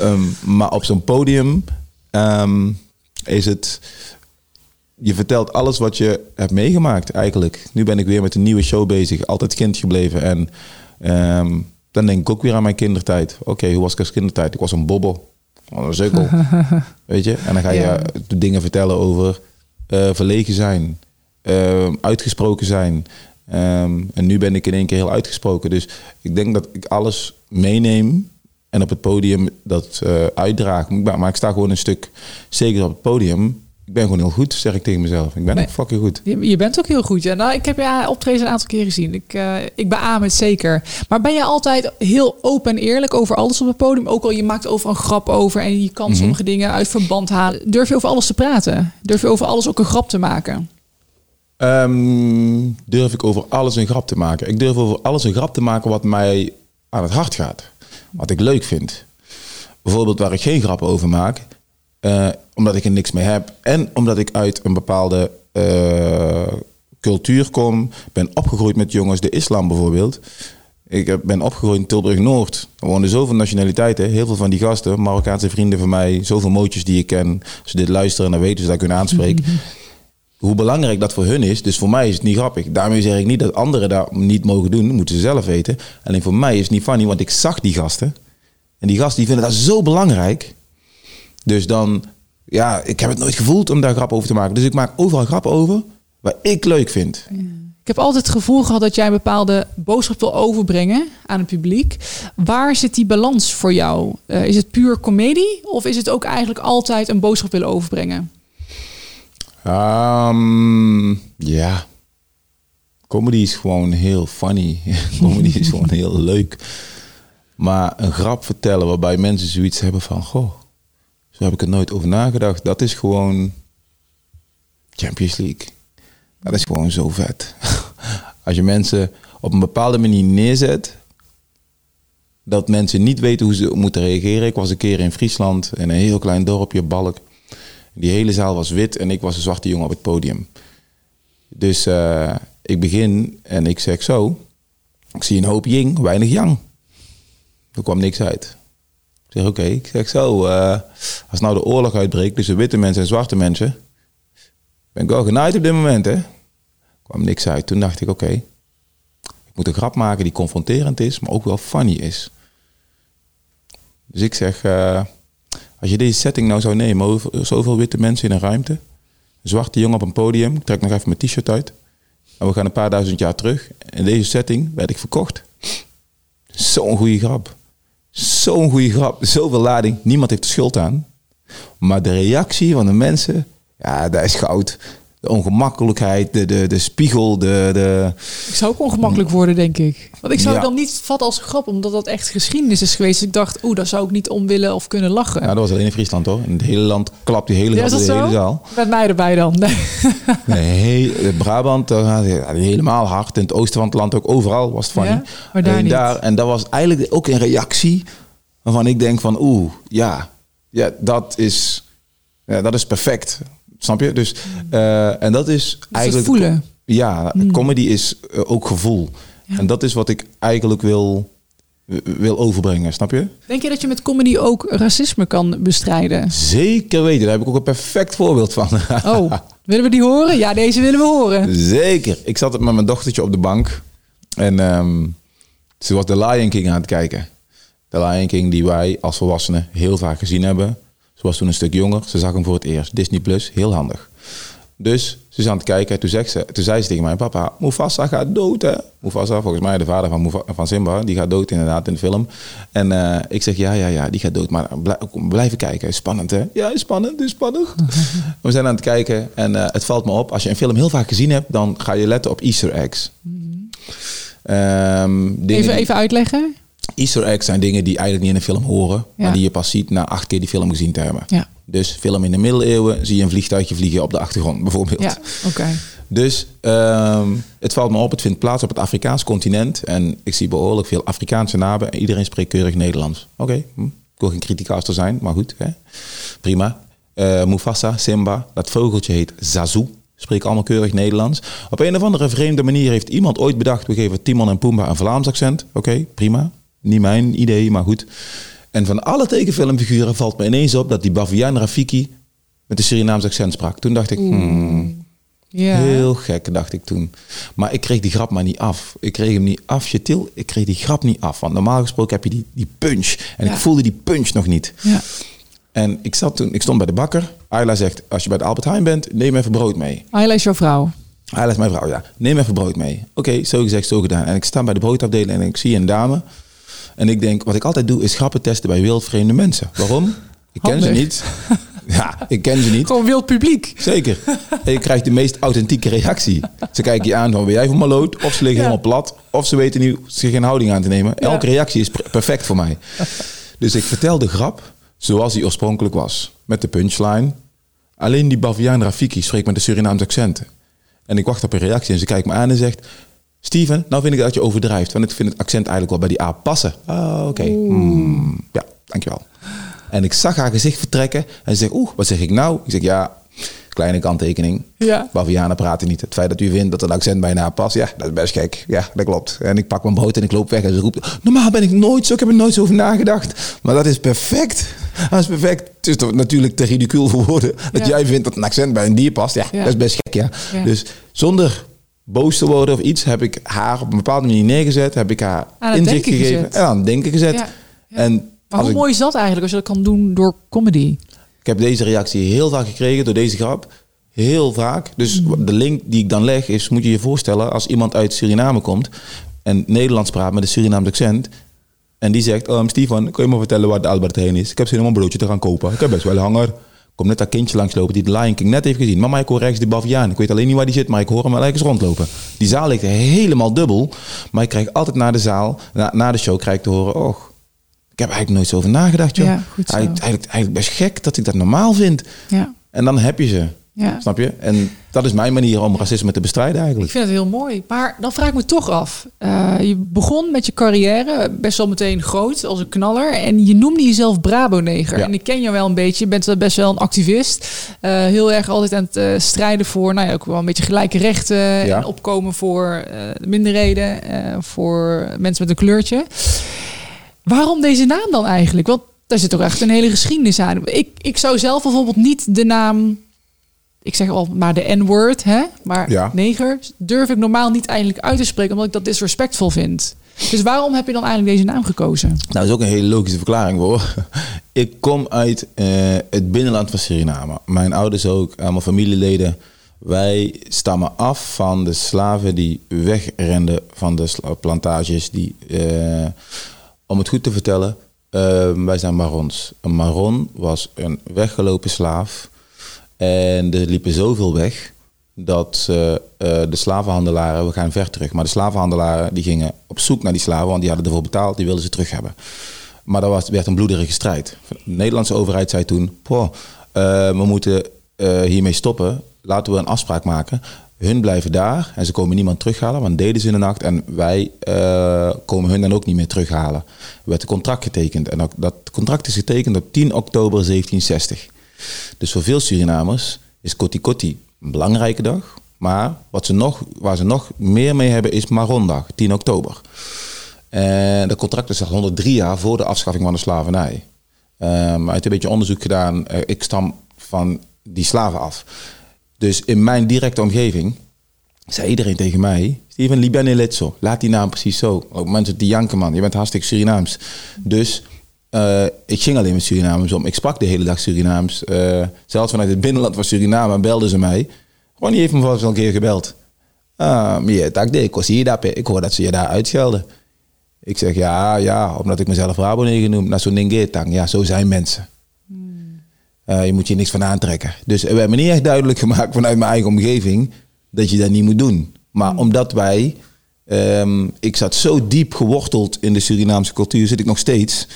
Speaker 2: Ehm, maar op zo'n podium ehm, is het... Je vertelt alles wat je hebt meegemaakt eigenlijk. Nu ben ik weer met een nieuwe show bezig. Altijd kind gebleven. En ehm, dan denk ik ook weer aan mijn kindertijd. Oké, hoe was ik als kindertijd? Ik was een bobbel. Een sukkel. Weet je? En dan ga je
Speaker 1: Ja.
Speaker 2: de dingen vertellen over verlegen zijn. eh, uitgesproken zijn. Ehm, en nu ben ik in één keer heel uitgesproken. Dus ik denk dat ik alles meeneem en op het podium dat eh uitdraag. Maar ik sta gewoon een stuk zeker op het podium. Ik ben gewoon heel goed, zeg ik tegen mezelf. Ik ben
Speaker 1: Nee.
Speaker 2: ook fucking goed.
Speaker 1: Je, je bent ook heel goed. Ja. Nou, ik heb je optreden een aantal keer gezien. Ik, eh, ik beaam het zeker. Maar ben je altijd heel open en eerlijk over alles op het podium? Ook al je maakt over een grap over en je kan
Speaker 2: Mhm.
Speaker 1: sommige dingen uit verband halen. Durf je over alles te praten? Durf je over alles ook een grap te maken?
Speaker 2: Ehm, durf ik over alles een grap te maken? Ik durf over alles een grap te maken wat mij aan het hart gaat. Wat ik leuk vind. Bijvoorbeeld waar ik geen grappen over maak. eh, omdat ik er niks mee heb. En omdat ik uit een bepaalde eh, cultuur kom. Ben opgegroeid met jongens. De islam bijvoorbeeld. Ik ben opgegroeid in Tilburg-Noord. Er wonen zoveel nationaliteiten. Heel veel van die gasten. Marokkaanse vrienden van mij. Zoveel mootjes die ik ken. Als ze dit luisteren, dan weten ze dat ik hun aanspreek hoe belangrijk dat voor hun is. Dus voor mij is het niet grappig. Daarmee zeg ik niet dat anderen dat niet mogen doen. Dat moeten ze zelf weten. Alleen voor mij is het niet funny, want ik zag die gasten. En die gasten die vinden dat zo belangrijk. Dus dan, ja, ik heb het nooit gevoeld om daar grap over te maken. Dus ik maak overal grap over waar ik leuk vind.
Speaker 1: Ik heb altijd het gevoel gehad dat jij een bepaalde boodschap wil overbrengen aan het publiek. Waar zit die balans voor jou? Eh, is het puur comedie of is het ook eigenlijk altijd een boodschap willen overbrengen?
Speaker 2: Ehm, ja. Comedy is gewoon heel funny. Comedy is gewoon heel leuk. Maar een grap vertellen waarbij mensen zoiets hebben van... Goh, zo heb ik er nooit over nagedacht. Dat is gewoon Champions League. Dat is gewoon zo vet. Als je mensen op een bepaalde manier neerzet... dat mensen niet weten hoe ze moeten reageren. Ik was een keer in Friesland in een heel klein dorpje, Balk. Die hele zaal was wit en ik was een zwarte jongen op het podium. Dus eh, ik begin en ik zeg zo. Ik zie een hoop ying, weinig yang. Er kwam niks uit. Zeg oké, ik zeg zo. eh, als nou de oorlog uitbreekt tussen witte mensen en zwarte mensen. Ben ik wel genaaid op dit moment hè. Kwam niks uit. Toen dacht ik oké. ik moet een grap maken die confronterend is, maar ook wel funny is. Dus ik zeg... eh, als je deze setting nou zou nemen, zoveel witte mensen in een ruimte, een zwarte jongen op een podium, ik trek nog even mijn t-shirt uit, en we gaan een paar duizend jaar terug. In deze setting werd ik verkocht. Zo'n goede grap. Zo'n goede grap. Zoveel lading. Niemand heeft de schuld aan. Maar de reactie van de mensen, ja, dat is goud. De ongemakkelijkheid, de, de, de spiegel, de, de...
Speaker 1: Ik zou ook ongemakkelijk worden, denk ik. Want ik zou
Speaker 2: Ja.
Speaker 1: het dan niet vatten als grap, omdat dat echt geschiedenis is geweest. Dus ik dacht, oeh, daar zou ik niet om willen of kunnen lachen.
Speaker 2: Ja, dat was alleen in Friesland hoor. In het hele land klapt die hele,
Speaker 1: Ja,
Speaker 2: hele
Speaker 1: zo?
Speaker 2: zaal.
Speaker 1: Met mij erbij dan. Nee.
Speaker 2: Nee, Brabant, ja, helemaal hard. In het oosten van het land ook overal was het.
Speaker 1: Ja, maar daar niet.
Speaker 2: daar, en dat was eigenlijk ook een reactie waarvan ik denk van oeh, ja, ja dat, is, ja, dat is perfect. Snap je? Dus, eh, en dat is eigenlijk...
Speaker 1: voelen. Hmm.
Speaker 2: Ja, comedy is eh, ook gevoel. En dat is wat ik eigenlijk wil, wil overbrengen, snap je?
Speaker 1: Denk je dat je met comedy ook racisme kan bestrijden?
Speaker 2: Zeker weten, daar heb ik ook een perfect voorbeeld van.
Speaker 1: Oh, willen we die horen? Ja, deze willen we horen.
Speaker 2: Zeker. Ik zat met mijn dochtertje op de bank. En ehm, ze was de Lion King aan het kijken. De Lion King die wij als volwassenen heel vaak gezien hebben. Ze was toen een stuk jonger. Ze zag hem voor het eerst. Disney Plus, heel handig. Dus ze is aan het kijken. Toen, zegt ze, toen zei ze tegen mij, papa, Mufasa gaat dood hè. Mufasa, volgens mij de vader van, van Simba, die gaat dood inderdaad in de film. En eh, ik zeg, ja, ja, ja, die gaat dood. Maar blij- blijven kijken, spannend hè. Ja, is spannend, is spannend. We zijn aan het kijken en eh, het valt me op. Als je een film heel vaak gezien hebt, dan ga je letten op easter eggs. Dingen
Speaker 1: Even,
Speaker 2: die-
Speaker 1: even uitleggen.
Speaker 2: Easter eggs zijn dingen die eigenlijk niet in een film horen,
Speaker 1: Ja.
Speaker 2: maar die je pas ziet na acht keer die film gezien te hebben.
Speaker 1: Ja,
Speaker 2: Dus film in de middeleeuwen zie je een vliegtuigje vliegen op de achtergrond bijvoorbeeld.
Speaker 1: ja oké.
Speaker 2: Dus ehm, het valt me op, het vindt plaats op het Afrikaans continent. En ik zie behoorlijk veel Afrikaanse namen. En iedereen spreekt keurig Nederlands. Oké, hm. ik wil geen criticaster zijn, maar goed. Hè? Prima. Uh, Mufasa, Simba, dat vogeltje heet Zazu. Spreken allemaal keurig Nederlands. Op een of andere vreemde manier heeft iemand ooit bedacht... we geven Timon en Pumbaa een Vlaams accent. Oké, prima. Niet mijn idee, maar goed. En van alle tekenfilmfiguren valt me ineens op... dat die Baviaan Rafiki met een Surinaams accent sprak. Toen dacht ik... Hmm, ja. Heel gek, dacht ik toen. Maar ik kreeg die grap maar niet af. Ik kreeg hem niet af, Til. Ik kreeg die grap niet af. Want normaal gesproken heb je die, die punch. En ik voelde die punch nog niet. Ja. En ik, zat toen, ik stond bij de bakker. Ayla zegt, als je bij de Albert Heijn bent, neem even brood mee.
Speaker 1: Ayla is jouw vrouw?
Speaker 2: Ayla is mijn vrouw, ja. Neem even brood mee. Oké, zo gezegd, zo gedaan. En ik sta bij de broodafdeling en ik zie een dame. En ik denk, wat ik altijd doe, is grappen testen bij wildvreemde mensen. Waarom? Ik ken ze niet. Ja, ik ken ze niet.
Speaker 1: Gewoon wild publiek.
Speaker 2: Zeker. En je krijgt de meest authentieke reactie. Ze kijken je aan van, ben jij van maloot? Of ze liggen helemaal plat. Of ze weten nu zich geen houding aan te nemen. Elke reactie is perfect voor mij. Dus ik vertel de grap zoals die oorspronkelijk was. Met de punchline. Alleen die Baviaan Rafiki spreekt met een Surinaams accent. En ik wacht op een reactie en ze kijkt me aan en zegt... Steven, nou vind ik dat je overdrijft. Want ik vind het accent eigenlijk wel bij die A passen. Ah, oké. Hmm, ja, dankjewel. En ik zag haar gezicht vertrekken. En ze zegt, oeh, wat zeg ik nou? Ik zeg, ja, kleine kanttekening. Ja. Bavianen praten niet. Het feit dat u vindt dat een accent bijna past, ja, dat is best gek. Ja, dat klopt. En ik pak mijn brood en ik loop weg en ze roept, normaal ben ik nooit zo, ik heb er nooit zo over nagedacht. Maar dat is perfect. Dat is perfect. Het is toch natuurlijk te ridicuul voor woorden dat jij vindt dat een accent bij een dier past. Ja, dat is best gek, ja. Dus zonder boos te worden of iets, heb ik haar op een bepaalde manier neergezet, heb ik haar inzicht gegeven en aan het denken gezet. En
Speaker 1: maar hoe mooi is dat eigenlijk als je dat kan doen door comedy?
Speaker 2: Ik heb deze reactie heel vaak gekregen door deze grap. Heel vaak. Dus mm. de link die ik dan leg is, moet je je voorstellen, als iemand uit Suriname komt en Nederlands praat met een Surinaams accent. En die zegt, um, Stefan, kun je me vertellen waar de Albert Heijn is? Ik heb zin om een broodje te gaan kopen. Ik heb best wel hanger. Net dat kindje langslopen die de Lion King net heeft gezien. Mama, ik hoor rechts die baviaan. Ik weet alleen niet waar die zit, maar ik hoor hem wel ergens rondlopen. Die zaal ligt helemaal dubbel. Maar ik krijg altijd na de zaal, na, na de show, krijg ik te horen... Och, ik heb eigenlijk nooit zo over nagedacht, joh. Ja, eigenlijk, eigenlijk, eigenlijk best gek dat ik dat normaal vind. Ja. En dan heb je ze. Ja. Snap je? En dat is mijn manier om racisme te bestrijden eigenlijk.
Speaker 1: Ik vind het heel mooi. Maar dan vraag ik me toch af. Uh, je begon met je carrière best wel meteen groot als een knaller. En je noemde jezelf Brabo-neger. En ik ken je wel een beetje. Je bent best wel een activist. Uh, heel erg altijd aan het uh, strijden voor nou ja, ook wel een beetje gelijke rechten. Ja. En opkomen voor minderheden. voor mensen met een kleurtje. Waarom deze naam dan eigenlijk? Want daar zit toch echt een hele geschiedenis aan. Ik, ik zou zelf bijvoorbeeld niet de naam, ik zeg al maar de N-word, hè? maar ja. neger, durf ik normaal niet eigenlijk uit te spreken, omdat ik dat disrespectvol vind. Dus waarom heb je dan eigenlijk deze naam gekozen? Nou,
Speaker 2: dat is ook een hele logische verklaring hoor. Ik kom uit uh, het binnenland van Suriname. Mijn ouders ook, allemaal familieleden. Wij stammen af van de slaven die wegrenden van de plantages, die uh, om het goed te vertellen, uh, wij zijn marons. Een maron was een weggelopen slaaf. En er liepen zoveel weg dat uh, de slavenhandelaren, we gaan ver terug, maar de slavenhandelaren die gingen op zoek naar die slaven, want die hadden ervoor betaald, die wilden ze terug hebben. Maar dat was, werd een bloederige strijd. De Nederlandse overheid zei toen, uh, we moeten hiermee stoppen, laten we een afspraak maken. Hun blijven daar en ze komen niemand terughalen, want deden ze in de nacht. En wij komen hun dan ook niet meer terughalen. Er werd een contract getekend. En dat contract is getekend op 10 oktober 1760. Dus voor veel Surinamers is Koti Koti een belangrijke dag. Maar wat ze nog, waar ze nog meer mee hebben is Marondag, 10 oktober. En dat contract is al 103 jaar voor de afschaffing van de slavernij. Um, uit een beetje onderzoek gedaan. Uh, ik stam van die slaven af. Dus in mijn directe omgeving zei iedereen tegen mij... Steven, Libene Letso, laat die naam precies zo. Ook mensen die janken, man. Je bent hartstikke Surinaams. Dus uh, ik ging alleen met Surinaams om. Ik sprak de hele dag Surinaams. Uh, zelfs vanuit het binnenland van Suriname belden ze mij. Ronnie heeft me wel een keer gebeld. Ah, ik hoor dat ze je daar uitschelden. Ik zeg ja, ja, omdat ik mezelf Rabone genoemd. naar zo'n Ningetang. Ja, zo zijn mensen. Uh, je moet je niks van aantrekken. Dus we hebben niet echt duidelijk gemaakt vanuit mijn eigen omgeving dat je dat niet moet doen. Maar hmm. omdat wij, um, ik zat zo diep geworteld in de Surinaamse cultuur, zit ik nog steeds,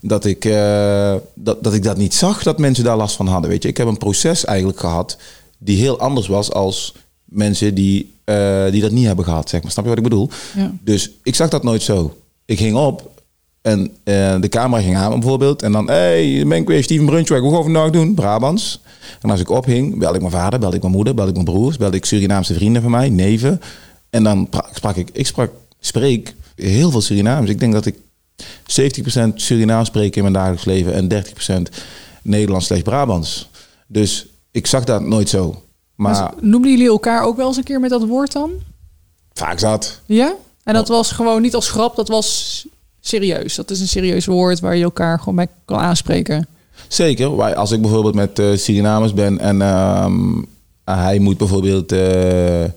Speaker 2: dat ik, uh, dat, dat ik dat niet zag dat mensen daar last van hadden. Weet je, ik heb een proces eigenlijk gehad die heel anders was als mensen die, eh, die dat niet hebben gehad, zeg maar. Snap je wat ik bedoel?
Speaker 1: Ja.
Speaker 2: Dus ik zag dat nooit zo. Ik ging op en eh, de camera ging aan bijvoorbeeld. En dan, hé, hey, ben ik weer Steven Brunswijk. Hoe gaan we vandaag doen? Brabants. En als ik ophing, belde ik mijn vader, belde ik mijn moeder, belde ik mijn broers, belde ik Surinaamse vrienden van mij, neven. En dan pra- sprak ik, ik sprak, spreek heel veel Surinaams. Ik denk dat ik 70% Surinaams spreek in mijn dagelijks leven en 30% Nederlands slash Brabants. Dus ik zag dat nooit zo. Maar
Speaker 1: Maar noemden jullie elkaar ook wel eens een keer met dat woord dan?
Speaker 2: vaak zat.
Speaker 1: Ja? En dat was gewoon niet als grap, dat was serieus. Dat is een serieus woord waar je elkaar gewoon bij kan aanspreken.
Speaker 2: Zeker. Wij- Als ik bijvoorbeeld met eh Surinamers ben en ehm, hij moet bijvoorbeeld... eh, eh,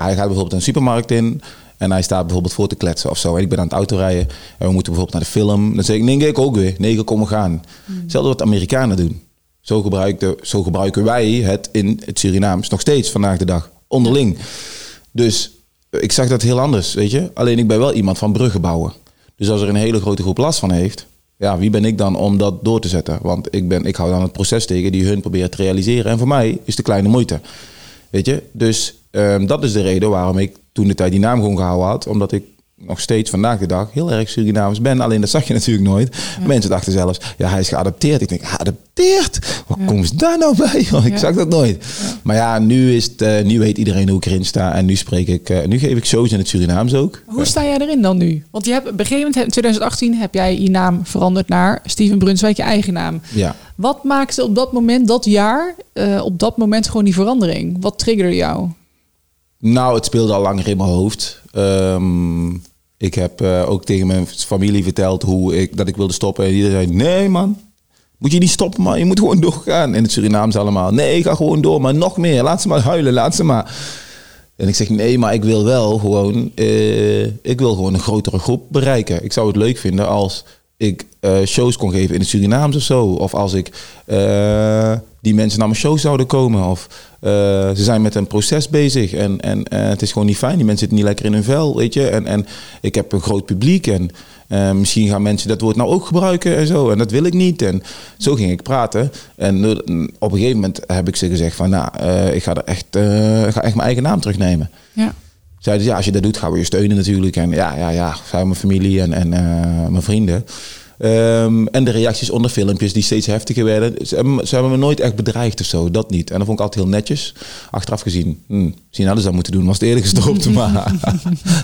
Speaker 2: hij gaat bijvoorbeeld een supermarkt in en hij staat bijvoorbeeld voor te kletsen of zo. En ik ben aan het autorijden en we moeten bijvoorbeeld naar de film. Dan zeg ik, nee, ik ook weer. Nee, kom, we gaan. Hetzelfde wat de Amerikanen doen. Zo, zo gebruiken wij het in het Surinaams nog steeds vandaag de dag. Onderling. Dus eh, ik zag dat heel anders, weet je. Alleen ik ben wel iemand van bruggen bouwen. Dus als er een hele grote groep last van heeft, ja, wie ben ik dan om dat door te zetten? Want ik, ben, ik hou dan het proces tegen die hun proberen te realiseren. En voor mij is de kleine moeite. Weet je? Dus ehm, dat is de reden waarom ik toen de tijd die naam gewoon gehouden had. Omdat ik nog steeds vandaag de dag heel erg Surinaams ben. Alleen dat zag je natuurlijk nooit. Mensen dachten zelfs, ja, hij is geadopteerd. Ik denk, geadopteerd? Wat komt daar nou bij? Want ik
Speaker 1: Ja.
Speaker 2: zag dat nooit. Maar ja, nu, is het, eh, nu weet iedereen hoe ik erin sta. En nu spreek ik, eh, nu geef ik shows in het Surinaams ook.
Speaker 1: Hoe sta jij erin dan nu? Want je hebt, op een gegeven moment, in 2018, heb jij je naam veranderd naar Steven Brunswijk, je eigen naam.
Speaker 2: Ja.
Speaker 1: Wat maakte op dat moment, dat jaar, eh, op dat moment gewoon die verandering? Wat triggerde jou?
Speaker 2: Nou, het speelde al langer in mijn hoofd. Ehm, ik heb eh, ook tegen mijn familie verteld hoe ik, dat ik wilde stoppen. En iedereen zei, nee man, moet je niet stoppen man, je moet gewoon doorgaan. In het Surinaams allemaal, nee, ga gewoon door, maar nog meer. Laat ze maar huilen, laat ze maar. En ik zeg, nee, maar ik wil wel gewoon, eh, ik wil gewoon een grotere groep bereiken. Ik zou het leuk vinden als ik eh, shows kon geven in het Surinaams of zo. Of als ik die mensen naar mijn show zouden komen. Of eh, ze zijn met een proces bezig en, en eh, het is gewoon niet fijn. Die mensen zitten niet lekker in hun vel, weet je. En, en ik heb een groot publiek en eh, misschien gaan mensen dat woord nou ook gebruiken en zo. En dat wil ik niet. En zo ging ik praten. En op een gegeven moment heb ik ze gezegd van, nou, ik ga er echt, ga echt mijn eigen naam terugnemen.
Speaker 1: Ja.
Speaker 2: Zeiden ze, ja, als je dat doet, gaan we je steunen natuurlijk. En ja, ja, ja, zijn mijn familie en, en mijn vrienden. Ehm, en de reacties onder filmpjes die steeds heftiger werden. Ze hebben, me- ze hebben me nooit echt bedreigd of zo, dat niet. En dat vond ik altijd heel netjes. Achteraf gezien, hm, misschien hadden ze dat moeten doen, was het eerder gestopt. maar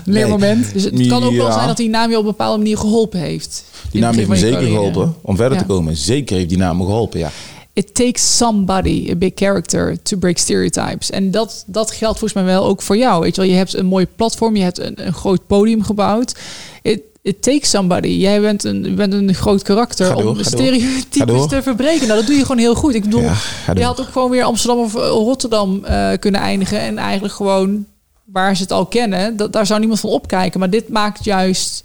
Speaker 1: Leermoment. Dus het kan ook wel zijn dat die naam je op een bepaalde manier geholpen heeft.
Speaker 2: Die naam heeft me zeker
Speaker 1: carrière.
Speaker 2: geholpen om verder
Speaker 1: Ja.
Speaker 2: te komen. Zeker heeft die naam me geholpen, ja.
Speaker 1: It takes somebody, a big character, to break stereotypes. En dat, dat geldt volgens mij wel ook voor jou. Weet je wel, je hebt een mooi platform, je hebt een, een groot podium gebouwd. It, it takes somebody. Jij bent een, bent een groot karakter
Speaker 2: door,
Speaker 1: om stereotypes te verbreken. Nou, dat doe je gewoon heel goed. Ik bedoel,
Speaker 2: Ja,
Speaker 1: je had ook gewoon weer Amsterdam of eh, Rotterdam eh, kunnen eindigen. En eigenlijk gewoon waar ze het al kennen, dat, daar zou niemand van opkijken. Maar dit maakt juist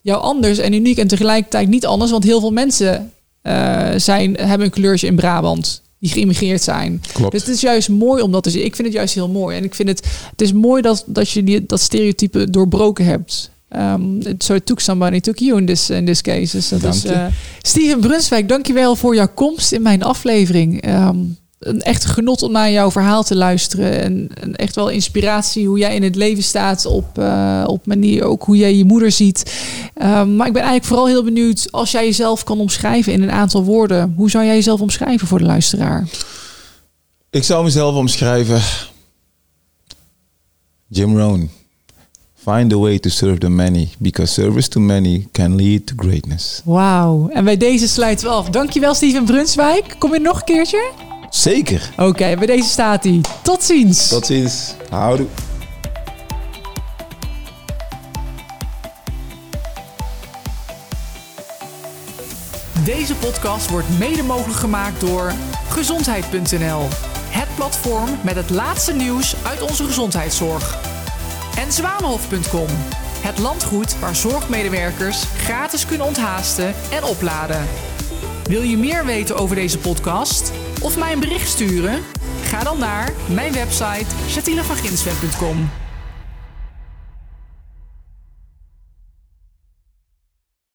Speaker 1: jou anders en uniek en tegelijkertijd niet anders. Want heel veel mensen eh, zijn, hebben een kleurtje in Brabant die geïmmigreerd zijn.
Speaker 2: Klopt.
Speaker 1: Dus het is juist mooi om dat te zien. Ik vind het juist heel mooi. En ik vind het, het is mooi dat, dat je die, dat stereotype doorbroken hebt. Um, so it took somebody, took you in this, in this case. Dus dat is, eh, Steven Brunswijk, dankjewel voor jouw komst in mijn aflevering. Ehm, een echt genot om naar jouw verhaal te luisteren. En, en echt wel inspiratie hoe jij in het leven staat. Op, eh, op manier ook hoe jij je moeder ziet. Ehm, maar ik ben eigenlijk vooral heel benieuwd als jij jezelf kan omschrijven in een aantal woorden. Hoe zou jij jezelf omschrijven voor de luisteraar?
Speaker 2: Ik zou mezelf omschrijven. Jim Rohn. Find a way to serve the many, because service to many can lead to greatness.
Speaker 1: Wauw. En bij deze sluiten we af. Dankjewel Steven Brunswijk. Kom je nog een keertje?
Speaker 2: Zeker.
Speaker 1: Oké, bij deze staat hij. Tot ziens.
Speaker 2: Tot ziens. Houdoe.
Speaker 1: Deze podcast wordt mede mogelijk gemaakt door gezondheid.nl. Het platform met het laatste nieuws uit onze gezondheidszorg. En zwanenhof.com. Het landgoed waar zorgmedewerkers gratis kunnen onthaasten en opladen. Wil je meer weten over deze podcast of mij een bericht sturen? Ga dan naar mijn website chatinevanginsweg.com.